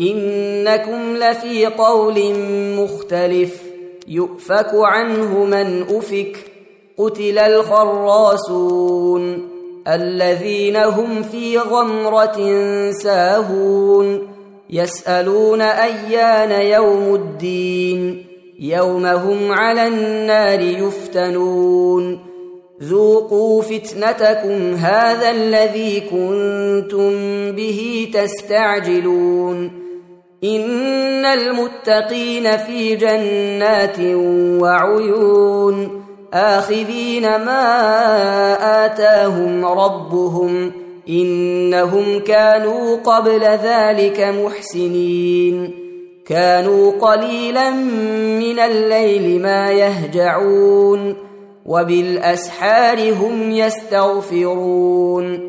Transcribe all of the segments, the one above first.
إنكم لفي قول مختلف يؤفك عنه من أفك قتل الخراصون الذين هم في غمرة ساهون يسألون أيان يوم الدين يوم هم على النار يفتنون ذوقوا فتنتكم هذا الذي كنتم به تستعجلون إن المتقين في جنات وعيون آخذين ما آتاهم ربهم إنهم كانوا قبل ذلك محسنين كانوا قليلا من الليل ما يهجعون وبالأسحار هم يستغفرون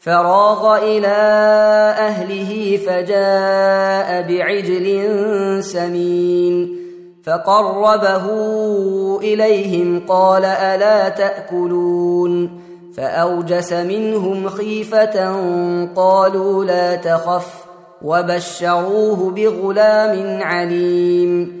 فراغ إلى أهله فجاء بعجل سمين فقربه إليهم قال ألا تأكلون فأوجس منهم خيفة قالوا لا تخف وبشروه بغلام عليم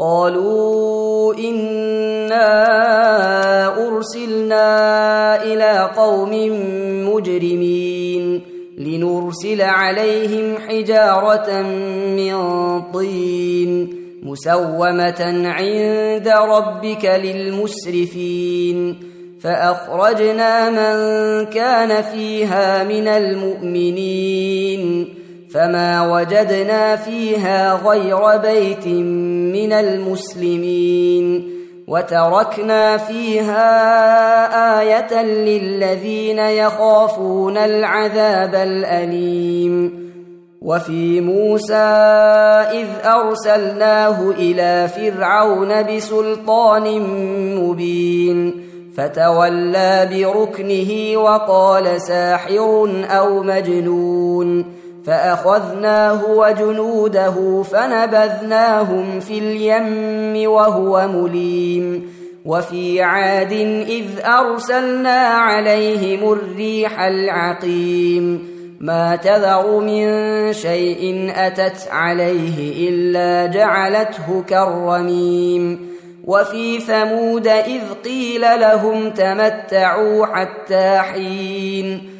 قالوا إنا أرسلنا إلى قوم مجرمين لنرسل عليهم حجارة من طين مسومة عند ربك للمسرفين فأخرجنا من كان فيها من المؤمنين فما وجدنا فيها غير بيت من المسلمين وتركنا فيها إيه للذين يخافون العذاب الاليم وفي موسى اذ ارسلناه إلى فرعون بسلطان مبين فتولى بركنه وقال ساحر أو مجنون فأخذناه وجنوده فنبذناهم في اليم وهو مليم وفي عاد إذ أرسلنا عليهم الريح العقيم ما تذر من شيء أتت عليه إلا جعلته كالرميم وفي ثمود إذ قيل لهم تمتعوا حتى حين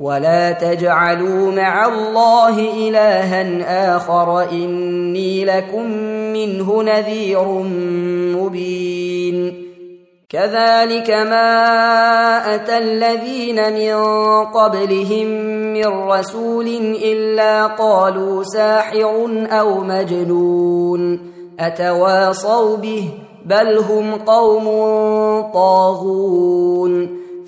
ولا تجعلوا مع الله الها اخر اني لكم منه نذير مبين. كذلك ما اتى الذين من قبلهم من رسول الا قالوا ساحر أو مجنون. اتواصوا به بل هم قوم طاغون.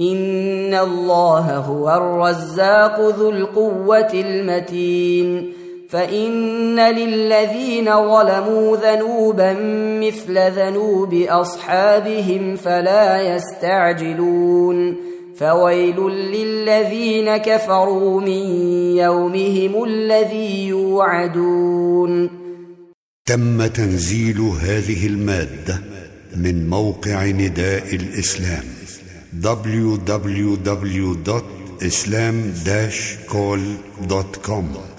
ان الله هو الرزاق ذو القوه المتين فان للذين ظلموا ذنوبا مثل ذنوب اصحابهم فلا يستعجلون فويل للذين كفروا من يومهم الذي يوعدون تم تنزيل هذه المادة من موقع نداء الإسلام. www.islam-call.com